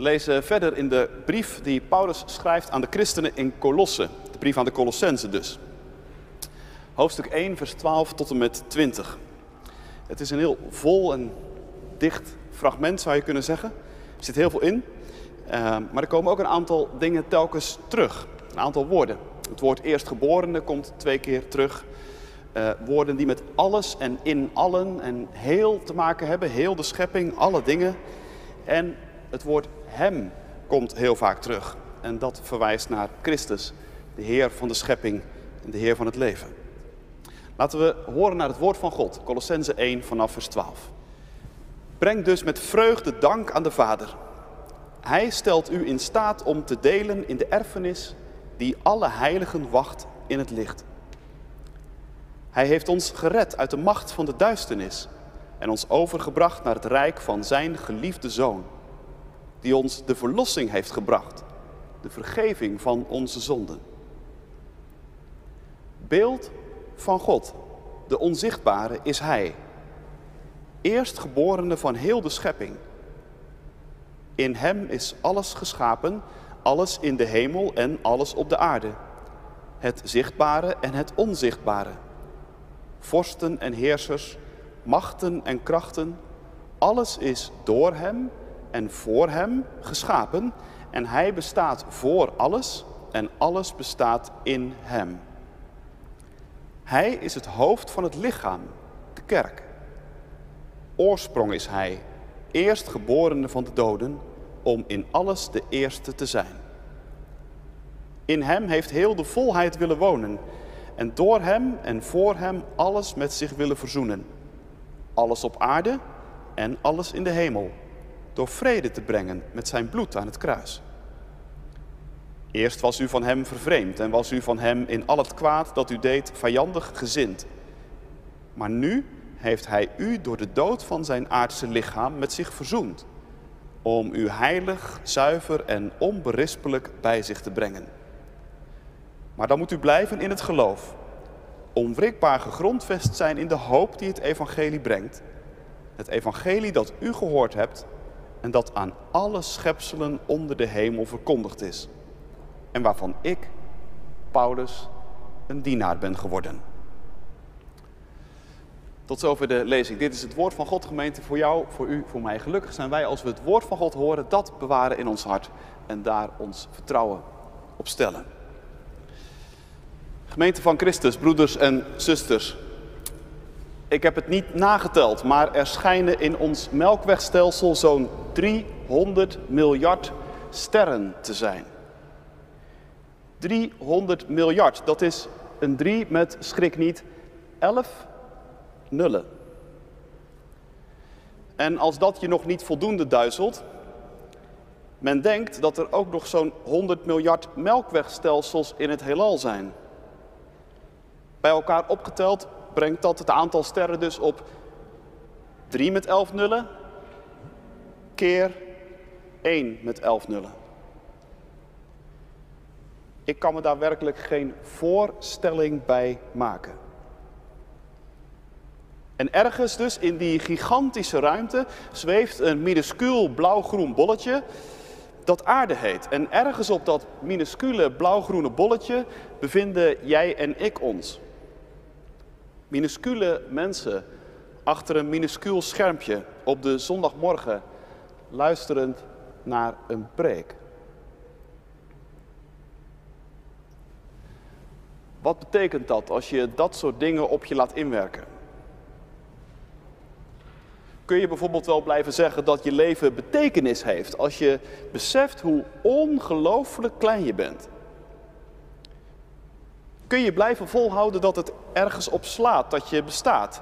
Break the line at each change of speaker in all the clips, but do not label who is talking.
We lezen verder in de brief die Paulus schrijft aan de christenen in Colosse. De brief aan de Colossense dus. Hoofdstuk 1, vers 12 tot en met 20. Het is een heel vol en dicht fragment, zou je kunnen zeggen. Er zit heel veel in. Uh, maar er komen ook een aantal dingen telkens terug. Een aantal woorden. Het woord eerstgeborene komt twee keer terug. Uh, woorden die met alles en in allen en heel te maken hebben. Heel de schepping, alle dingen. En het woord hem komt heel vaak terug. En dat verwijst naar Christus, de Heer van de schepping en de Heer van het leven. Laten we horen naar het woord van God, Colossense 1 vanaf vers 12. Breng dus met vreugde dank aan de Vader. Hij stelt u in staat om te delen in de erfenis die alle heiligen wacht in het licht. Hij heeft ons gered uit de macht van de duisternis en ons overgebracht naar het rijk van zijn geliefde zoon, die ons de verlossing heeft gebracht, de vergeving van onze zonden. Beeld van God, de onzichtbare, is Hij, eerstgeborene van heel de schepping. In Hem is alles geschapen, alles in de hemel en alles op de aarde, het zichtbare en het onzichtbare, vorsten en heersers, machten en krachten, alles is door Hem en voor Hem geschapen en Hij bestaat voor alles en alles bestaat in Hem. Hij is het hoofd van het lichaam, de kerk. Oorsprong is Hij, eerstgeborene van de doden, om in alles de eerste te zijn. In Hem heeft heel de volheid willen wonen en door Hem en voor Hem alles met zich willen verzoenen. Alles op aarde en alles in de hemel, door vrede te brengen met Zijn bloed aan het kruis. Eerst was u van hem vervreemd en was u van hem in al het kwaad dat u deed vijandig gezind. Maar nu heeft hij u door de dood van zijn aardse lichaam met zich verzoend, om u heilig, zuiver en onberispelijk bij zich te brengen. Maar dan moet u blijven in het geloof, onwrikbaar gegrondvest zijn in de hoop die het evangelie brengt. Het evangelie dat u gehoord hebt en dat aan alle schepselen onder de hemel verkondigd is en waarvan ik, Paulus, een dienaar ben geworden. Tot zover de lezing. Dit is het woord van God, gemeente, voor jou, voor u, voor mij. Gelukkig zijn wij als we het woord van God horen, dat bewaren in ons hart en daar ons vertrouwen op stellen. Gemeente van Christus, broeders en zusters. Ik heb het niet nageteld, maar er schijnen in ons melkwegstelsel zo'n 300 miljard sterren te zijn. 300 miljard. Dat is een 3 met, schrik niet, 11 nullen. En als dat je nog niet voldoende duizelt, men denkt dat er ook nog zo'n 100 miljard melkwegstelsels in het heelal zijn. Bij elkaar opgeteld brengt dat het aantal sterren dus op 3 met 11 nullen keer 1 met 11 nullen. Ik kan me daar werkelijk geen voorstelling bij maken. En ergens dus in die gigantische ruimte zweeft een minuscuul blauw-groen bolletje dat aarde heet. En ergens op dat minuscule blauw-groene bolletje bevinden jij en ik ons. Minuscule mensen achter een minuscuul schermpje op de zondagmorgen luisterend naar een preek. Wat betekent dat als je dat soort dingen op je laat inwerken? Kun je bijvoorbeeld wel blijven zeggen dat je leven betekenis heeft als je beseft hoe ongelooflijk klein je bent? Kun je blijven volhouden dat het ergens op slaat, dat je bestaat?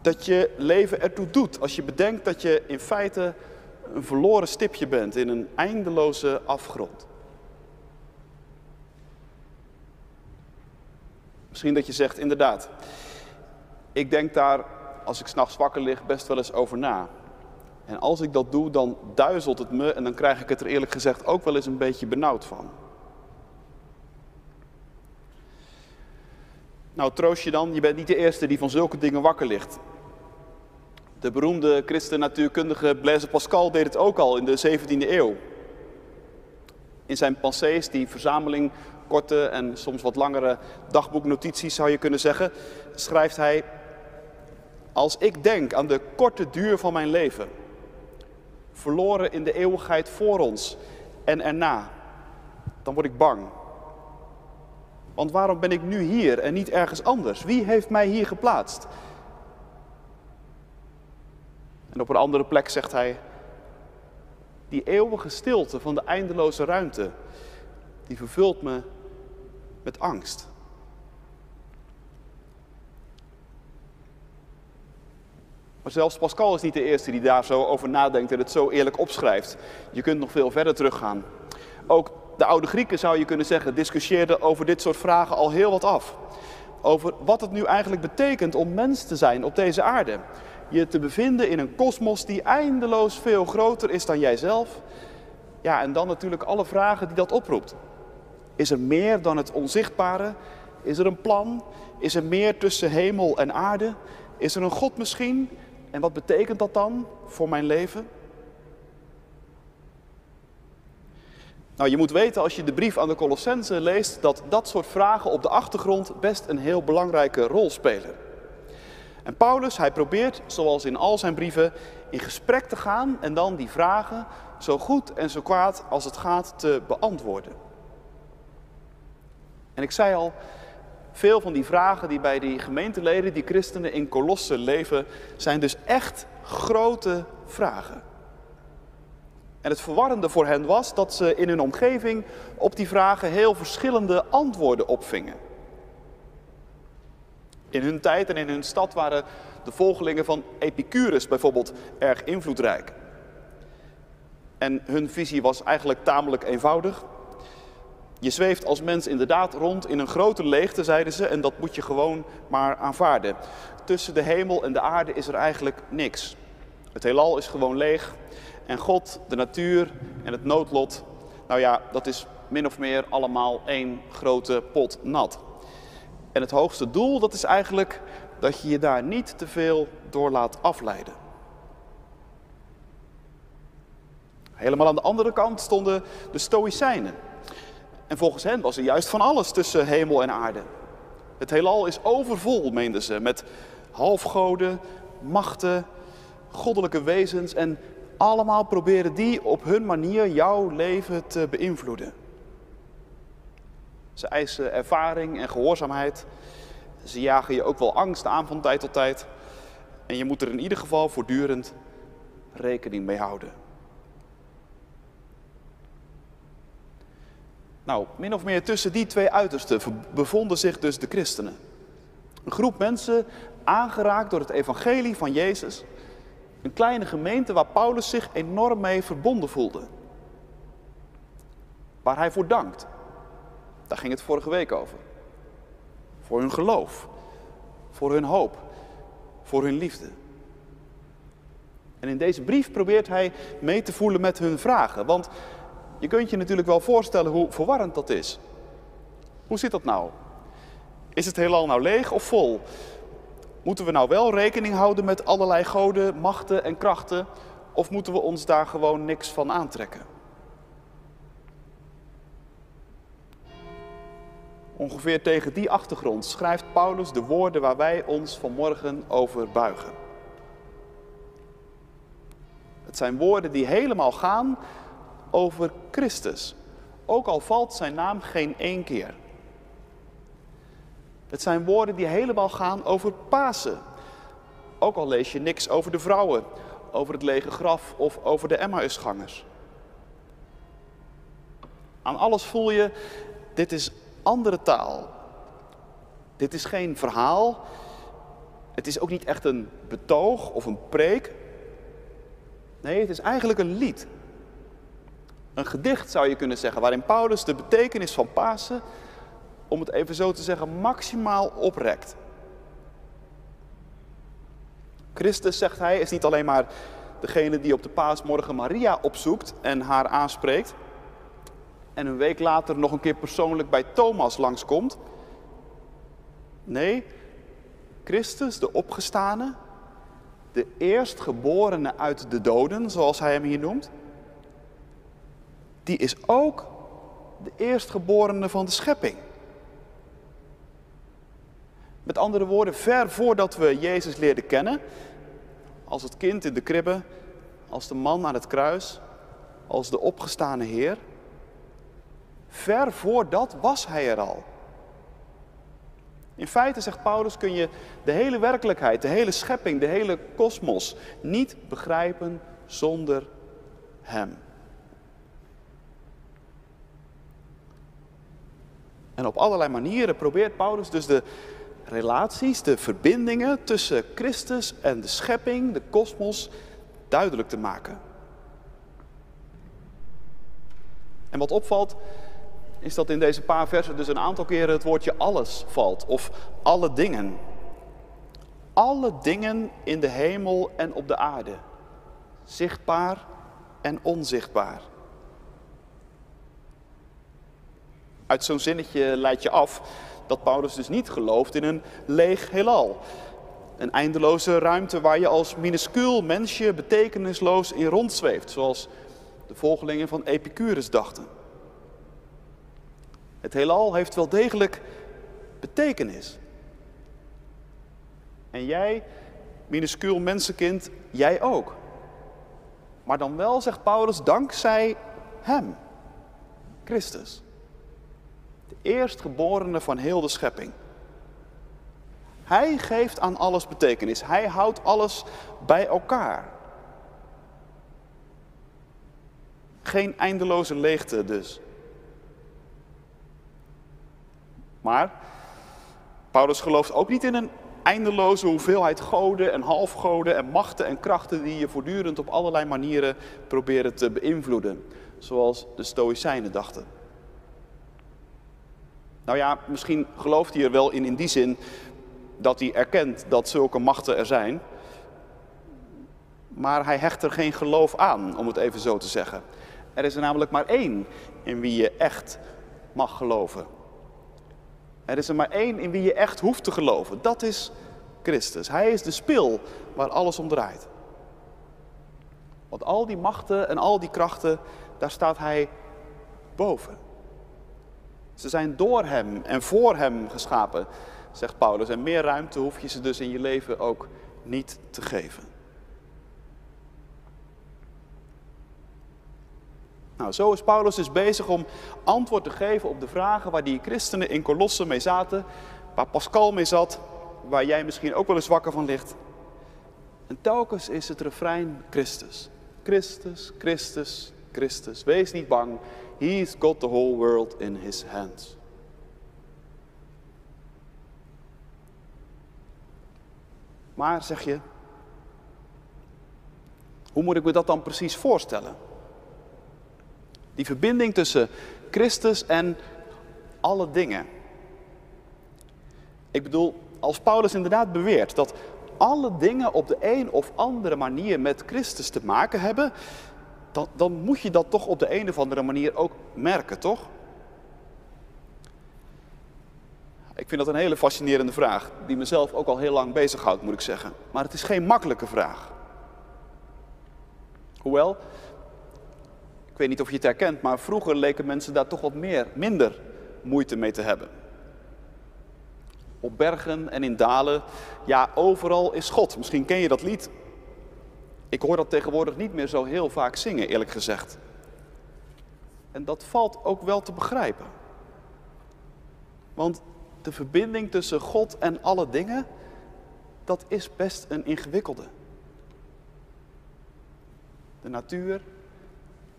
Dat je leven ertoe doet als je bedenkt dat je in feite een verloren stipje bent in een eindeloze afgrond? Misschien dat je zegt, inderdaad, ik denk daar, als ik s'nachts wakker lig, best wel eens over na. En als ik dat doe, dan duizelt het me en dan krijg ik het er eerlijk gezegd ook wel eens een beetje benauwd van. Nou, troost je dan, je bent niet de eerste die van zulke dingen wakker ligt. De beroemde christen-natuurkundige Blaise Pascal deed het ook al in de 17e eeuw. In zijn pensées, die verzameling korte en soms wat langere dagboeknotities zou je kunnen zeggen, schrijft hij: Als ik denk aan de korte duur van mijn leven, verloren in de eeuwigheid voor ons en erna, dan word ik bang. Want waarom ben ik nu hier en niet ergens anders? Wie heeft mij hier geplaatst? En op een andere plek zegt hij, die eeuwige stilte van de eindeloze ruimte, die vervult me met angst. Maar zelfs Pascal is niet de eerste die daar zo over nadenkt en het zo eerlijk opschrijft. Je kunt nog veel verder teruggaan. Ook de oude Grieken, zou je kunnen zeggen, discussieerden over dit soort vragen al heel wat af. Over wat het nu eigenlijk betekent om mens te zijn op deze aarde. Je te bevinden in een kosmos die eindeloos veel groter is dan jijzelf. Ja, en dan natuurlijk alle vragen die dat oproept. Is er meer dan het onzichtbare? Is er een plan? Is er meer tussen hemel en aarde? Is er een God misschien? En wat betekent dat dan voor mijn leven? Nou, je moet weten als je de brief aan de Colossense leest dat dat soort vragen op de achtergrond best een heel belangrijke rol spelen. En Paulus, hij probeert, zoals in al zijn brieven, in gesprek te gaan en dan die vragen zo goed en zo kwaad als het gaat te beantwoorden. En ik zei al, veel van die vragen die bij die gemeenteleden, die christenen in Kolossen leven, zijn dus echt grote vragen. En het verwarrende voor hen was dat ze in hun omgeving op die vragen heel verschillende antwoorden opvingen. In hun tijd en in hun stad waren de volgelingen van Epicurus bijvoorbeeld erg invloedrijk. En hun visie was eigenlijk tamelijk eenvoudig. Je zweeft als mens inderdaad rond in een grote leegte, zeiden ze, en dat moet je gewoon maar aanvaarden. Tussen de hemel en de aarde is er eigenlijk niks. Het heelal is gewoon leeg en God, de natuur en het noodlot, nou ja, dat is min of meer allemaal één grote pot nat. En het hoogste doel, dat is eigenlijk dat je je daar niet te veel door laat afleiden. Helemaal aan de andere kant stonden de Stoïcijnen. En volgens hen was er juist van alles tussen hemel en aarde. Het heelal is overvol, meenden ze, met halfgoden, machten, goddelijke wezens en allemaal proberen die op hun manier jouw leven te beïnvloeden. Ze eisen ervaring en gehoorzaamheid. Ze jagen je ook wel angst aan van tijd tot tijd. En je moet er in ieder geval voortdurend rekening mee houden. Nou, min of meer tussen die twee uitersten bevonden zich dus de christenen. Een groep mensen aangeraakt door het evangelie van Jezus. Een kleine gemeente waar Paulus zich enorm mee verbonden voelde. Waar hij voor dankt. Daar ging het vorige week over. Voor hun geloof, voor hun hoop, voor hun liefde. En in deze brief probeert hij mee te voelen met hun vragen. Want je kunt je natuurlijk wel voorstellen hoe verwarrend dat is. Hoe zit dat nou? Is het heelal nou leeg of vol? Moeten we nou wel rekening houden met allerlei goden, machten en krachten? Of moeten we ons daar gewoon niks van aantrekken? Ongeveer tegen die achtergrond schrijft Paulus de woorden waar wij ons vanmorgen over buigen. Het zijn woorden die helemaal gaan over Christus, ook al valt zijn naam geen één keer. Het zijn woorden die helemaal gaan over Pasen, ook al lees je niks over de vrouwen, over het lege graf of over de Emmausgangers. Aan alles voel je, dit is andere taal. Dit is geen verhaal. Het is ook niet echt een betoog of een preek. Nee, het is eigenlijk een lied. Een gedicht zou je kunnen zeggen, waarin Paulus de betekenis van Pasen, om het even zo te zeggen, maximaal oprekt. Christus, zegt hij, is niet alleen maar degene die op de paasmorgen Maria opzoekt en haar aanspreekt en een week later nog een keer persoonlijk bij Thomas langskomt. Nee, Christus, de opgestane, de eerstgeborene uit de doden, zoals hij hem hier noemt, die is ook de eerstgeborene van de schepping. Met andere woorden, ver voordat we Jezus leerden kennen, als het kind in de kribbe, als de man aan het kruis, als de opgestane Heer, ver voordat was hij er al. In feite, zegt Paulus, kun je de hele werkelijkheid, de hele schepping, de hele kosmos niet begrijpen zonder Hem. En op allerlei manieren probeert Paulus dus de relaties, de verbindingen tussen Christus en de schepping, de kosmos, duidelijk te maken. En wat opvalt, is dat in deze paar versen dus een aantal keren het woordje alles valt. Of alle dingen. Alle dingen in de hemel en op de aarde. Zichtbaar en onzichtbaar. Uit zo'n zinnetje leidt je af dat Paulus dus niet gelooft in een leeg heelal. Een eindeloze ruimte waar je als minuscuul mensje betekenisloos in rondzweeft, zoals de volgelingen van Epicurus dachten. Het heelal heeft wel degelijk betekenis. En jij, minuscuul mensenkind, jij ook. Maar dan wel, zegt Paulus, dankzij Hem, Christus. De eerstgeborene van heel de schepping. Hij geeft aan alles betekenis. Hij houdt alles bij elkaar. Geen eindeloze leegte dus. Maar Paulus gelooft ook niet in een eindeloze hoeveelheid goden en halfgoden en machten en krachten die je voortdurend op allerlei manieren proberen te beïnvloeden. Zoals de Stoïcijnen dachten. Nou ja, misschien gelooft hij er wel in in die zin dat hij erkent dat zulke machten er zijn. Maar hij hecht er geen geloof aan, om het even zo te zeggen. Er is er namelijk maar één in wie je echt mag geloven. Er is er maar één in wie je echt hoeft te geloven. Dat is Christus. Hij is de spil waar alles om draait. Want al die machten en al die krachten, daar staat hij boven. Ze zijn door hem en voor hem geschapen, zegt Paulus. En meer ruimte hoef je ze dus in je leven ook niet te geven. Nou, zo is Paulus dus bezig om antwoord te geven op de vragen waar die christenen in Colosse mee zaten, waar Pascal mee zat, waar jij misschien ook wel eens wakker van ligt. En telkens is het refrein Christus. Christus, Christus, Christus. Wees niet bang. He's got the whole world in his hands. Maar zeg je, hoe moet ik me dat dan precies voorstellen? Die verbinding tussen Christus en alle dingen. Ik bedoel, als Paulus inderdaad beweert dat alle dingen op de een of andere manier met Christus te maken hebben, dan, dan moet je dat toch op de een of andere manier ook merken, toch? Ik vind dat een hele fascinerende vraag, die mezelf ook al heel lang bezighoudt, moet ik zeggen. Maar het is geen makkelijke vraag. Hoewel, weet niet of je het herkent, maar vroeger leken mensen daar toch wat meer, minder moeite mee te hebben. Op bergen en in dalen, ja, overal is God. Misschien ken je dat lied. Ik hoor dat tegenwoordig niet meer zo heel vaak zingen, eerlijk gezegd. En dat valt ook wel te begrijpen. Want de verbinding tussen God en alle dingen, dat is best een ingewikkelde. De natuur,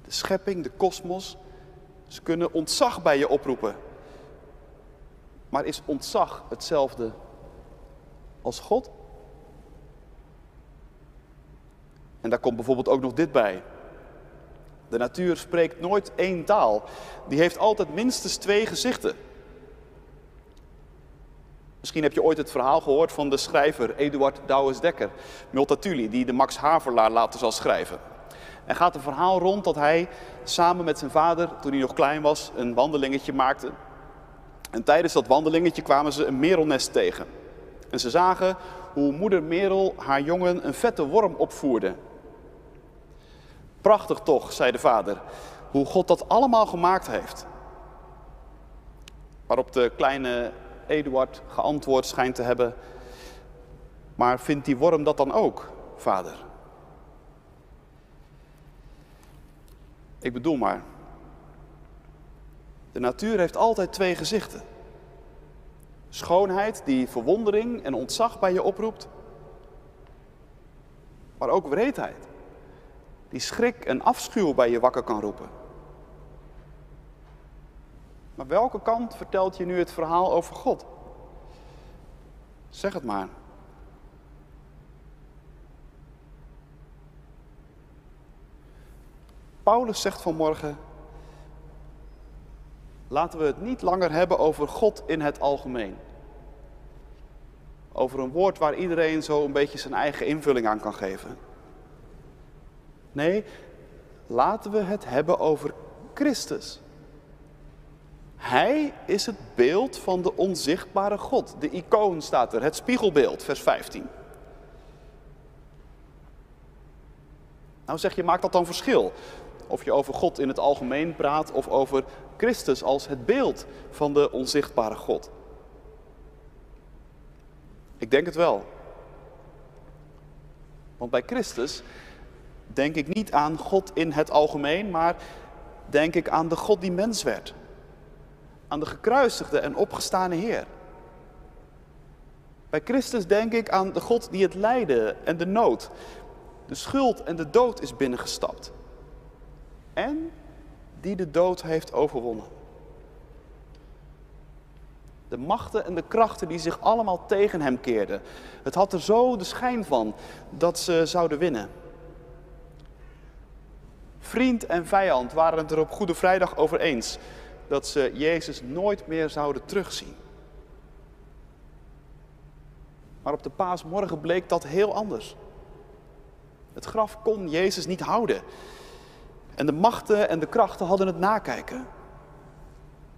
de schepping, de kosmos. Ze kunnen ontzag bij je oproepen. Maar is ontzag hetzelfde als God? En daar komt bijvoorbeeld ook nog dit bij. De natuur spreekt nooit één taal. Die heeft altijd minstens twee gezichten. Misschien heb je ooit het verhaal gehoord van de schrijver Eduard Douwes-Dekker, Multatuli, die de Max Havelaar later zal schrijven. Er gaat een verhaal rond dat hij samen met zijn vader, toen hij nog klein was, een wandelingetje maakte. En tijdens dat wandelingetje kwamen ze een merelnest tegen. En ze zagen hoe moeder Merel haar jongen een vette worm opvoerde. Prachtig toch, zei de vader, hoe God dat allemaal gemaakt heeft. Waarop de kleine Eduard geantwoord schijnt te hebben, maar vindt die worm dat dan ook, vader? Ik bedoel maar, de natuur heeft altijd twee gezichten. Schoonheid die verwondering en ontzag bij je oproept, maar ook wreedheid die schrik en afschuw bij je wakker kan roepen. Maar welke kant vertelt je nu het verhaal over God? Zeg het maar. Paulus zegt vanmorgen, laten we het niet langer hebben over God in het algemeen. Over een woord waar iedereen zo een beetje zijn eigen invulling aan kan geven. Nee, laten we het hebben over Christus. Hij is het beeld van de onzichtbare God. De icoon staat er, het spiegelbeeld, vers 15. Nou zeg je, maakt dat dan verschil? Of je over God in het algemeen praat of over Christus als het beeld van de onzichtbare God. Ik denk het wel. Want bij Christus denk ik niet aan God in het algemeen, maar denk ik aan de God die mens werd. Aan de gekruisigde en opgestane Heer. Bij Christus denk ik aan de God die het lijden en de nood, de schuld en de dood is binnengestapt. En die de dood heeft overwonnen. De machten en de krachten die zich allemaal tegen hem keerden. Het had er zo de schijn van dat ze zouden winnen. Vriend en vijand waren het er op Goede Vrijdag over eens dat ze Jezus nooit meer zouden terugzien. Maar op de paasmorgen bleek dat heel anders. Het graf kon Jezus niet houden. En de machten en de krachten hadden het nakijken.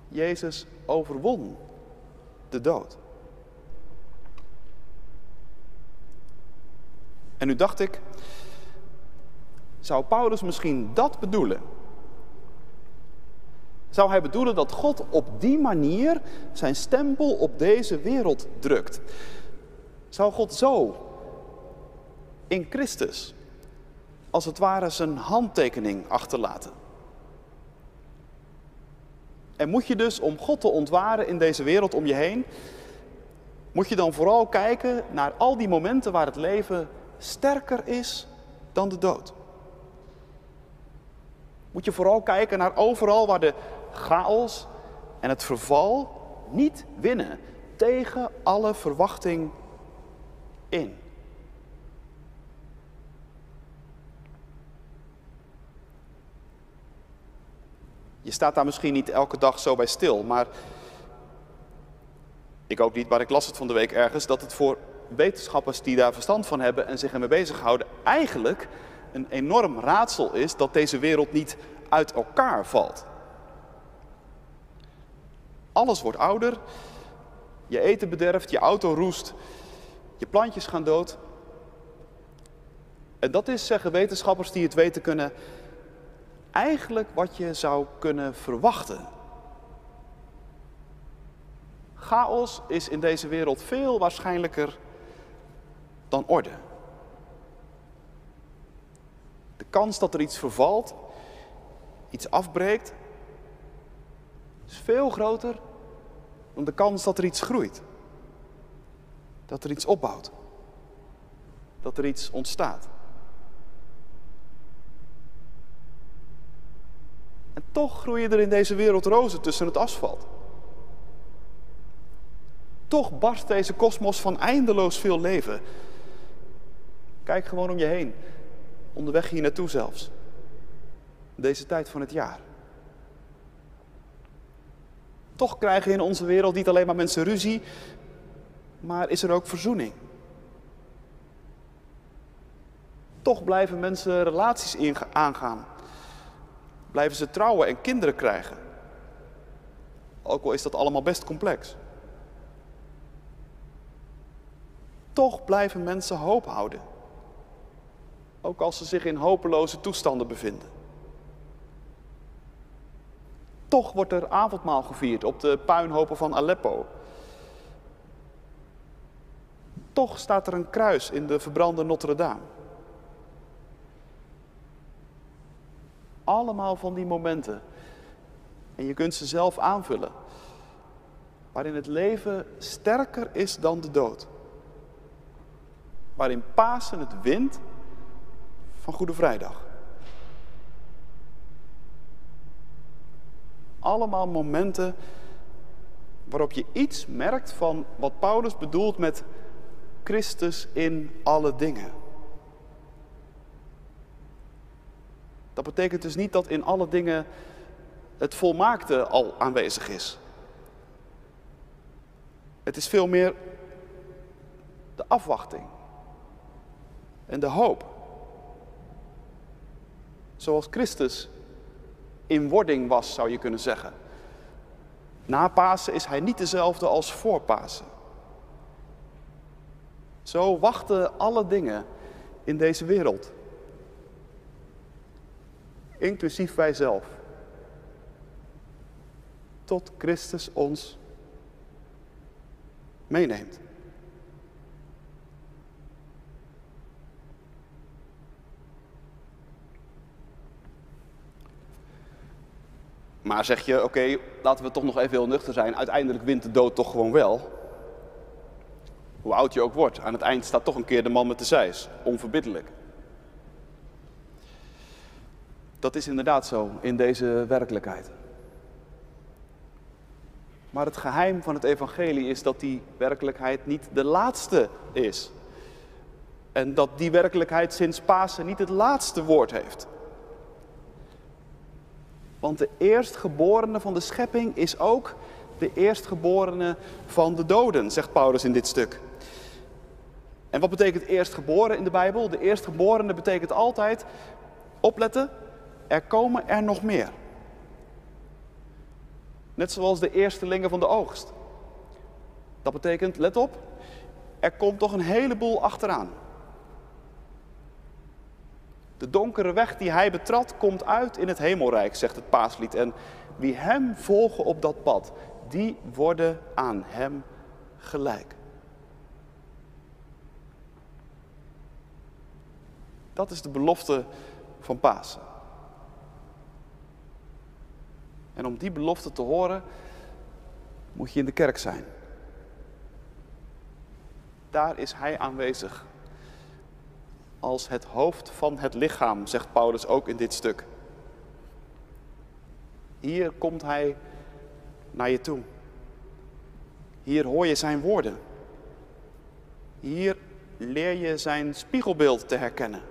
Jezus overwon de dood. En nu dacht ik, zou Paulus misschien dat bedoelen? Zou hij bedoelen dat God op die manier zijn stempel op deze wereld drukt? Zou God zo in Christus als het ware zijn handtekening achterlaten? En moet je dus om God te ontwaren in deze wereld om je heen, moet je dan vooral kijken naar al die momenten waar het leven sterker is dan de dood moet je vooral kijken naar overal waar de chaos en het verval niet winnen. Tegen alle verwachting in. Je staat daar misschien niet elke dag zo bij stil, maar ik ook niet, maar ik las het van de week ergens, dat het voor wetenschappers die daar verstand van hebben en zich ermee bezighouden, eigenlijk een enorm raadsel is dat deze wereld niet uit elkaar valt. Alles wordt ouder, je eten bederft, je auto roest, je plantjes gaan dood. En dat is, zeggen wetenschappers die het weten kunnen, eigenlijk wat je zou kunnen verwachten. Chaos is in deze wereld veel waarschijnlijker dan orde. De kans dat er iets vervalt, iets afbreekt, is veel groter dan de kans dat er iets groeit. Dat er iets opbouwt. Dat er iets ontstaat. En toch groeien er in deze wereld rozen tussen het asfalt. Toch barst deze kosmos van eindeloos veel leven. Kijk gewoon om je heen. Onderweg hier naartoe zelfs. Deze tijd van het jaar. Toch krijgen in onze wereld niet alleen maar mensen ruzie, maar is er ook verzoening. Toch blijven mensen relaties aangaan. Blijven ze trouwen en kinderen krijgen. Ook al is dat allemaal best complex. Toch blijven mensen hoop houden. Ook als ze zich in hopeloze toestanden bevinden. Toch wordt er avondmaal gevierd op de puinhopen van Aleppo. Toch staat er een kruis in de verbrande Notre-Dame. Allemaal van die momenten. En je kunt ze zelf aanvullen. Waarin het leven sterker is dan de dood. Waarin Pasen het wint van Goede Vrijdag. Allemaal momenten waarop je iets merkt van wat Paulus bedoelt met Christus in alle dingen. Dat betekent dus niet dat in alle dingen het volmaakte al aanwezig is. Het is veel meer de afwachting en de hoop. Zoals Christus in wording was, zou je kunnen zeggen. Na Pasen is hij niet dezelfde als voor Pasen. Zo wachten alle dingen in deze wereld. Inclusief wij zelf. Tot Christus ons meeneemt. Maar zeg je, oké, laten we toch nog even heel nuchter zijn. Uiteindelijk wint de dood toch gewoon wel. Hoe oud je ook wordt, aan het eind staat toch een keer de man met de zeis. Onverbiddelijk. Dat is inderdaad zo in deze werkelijkheid. Maar het geheim van het evangelie is dat die werkelijkheid niet de laatste is. En dat die werkelijkheid sinds Pasen niet het laatste woord heeft. Want de eerstgeborene van de schepping is ook de eerstgeborene van de doden, zegt Paulus in dit stuk. En wat betekent eerstgeboren in de Bijbel? De eerstgeborene betekent altijd, opletten, er komen er nog meer. Net zoals de eerstelingen van de oogst. Dat betekent, let op, er komt toch een heleboel achteraan. De donkere weg die hij betrad, komt uit in het hemelrijk, zegt het paaslied. En wie hem volgen op dat pad, die worden aan hem gelijk. Dat is de belofte van Pasen. En om die belofte te horen, moet je in de kerk zijn. Daar is Hij aanwezig. Als het hoofd van het lichaam, zegt Paulus ook in dit stuk. Hier komt Hij naar je toe. Hier hoor je Zijn woorden. Hier leer je Zijn spiegelbeeld te herkennen.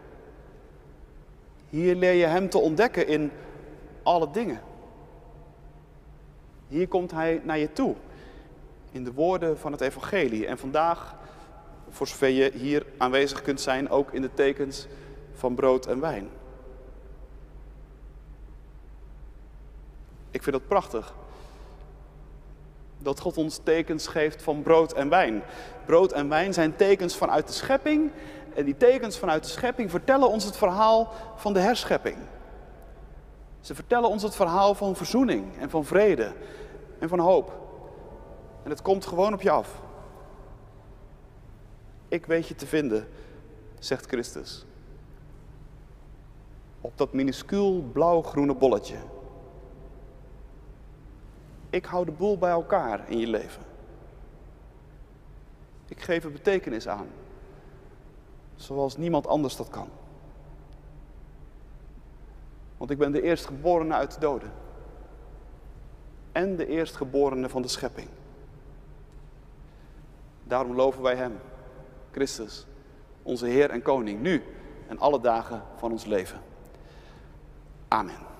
Hier leer je Hem te ontdekken in alle dingen. Hier komt Hij naar je toe. In de woorden van het Evangelie. En vandaag, voor zover je hier aanwezig kunt zijn, ook in de tekens van brood en wijn. Ik vind dat prachtig. Dat God ons tekens geeft van brood en wijn. Brood en wijn zijn tekens vanuit de schepping. En die tekens vanuit de schepping vertellen ons het verhaal van de herschepping. Ze vertellen ons het verhaal van verzoening en van vrede en van hoop. En het komt gewoon op je af. Ik weet je te vinden, zegt Christus. Op dat minuscuul blauw-groene bolletje. Ik hou de boel bij elkaar in je leven. Ik geef er betekenis aan, zoals niemand anders dat kan. Want ik ben de eerstgeborene uit de doden en de eerstgeborene van de schepping. Daarom loven wij Hem, Christus, onze Heer en Koning, nu en alle dagen van ons leven. Amen.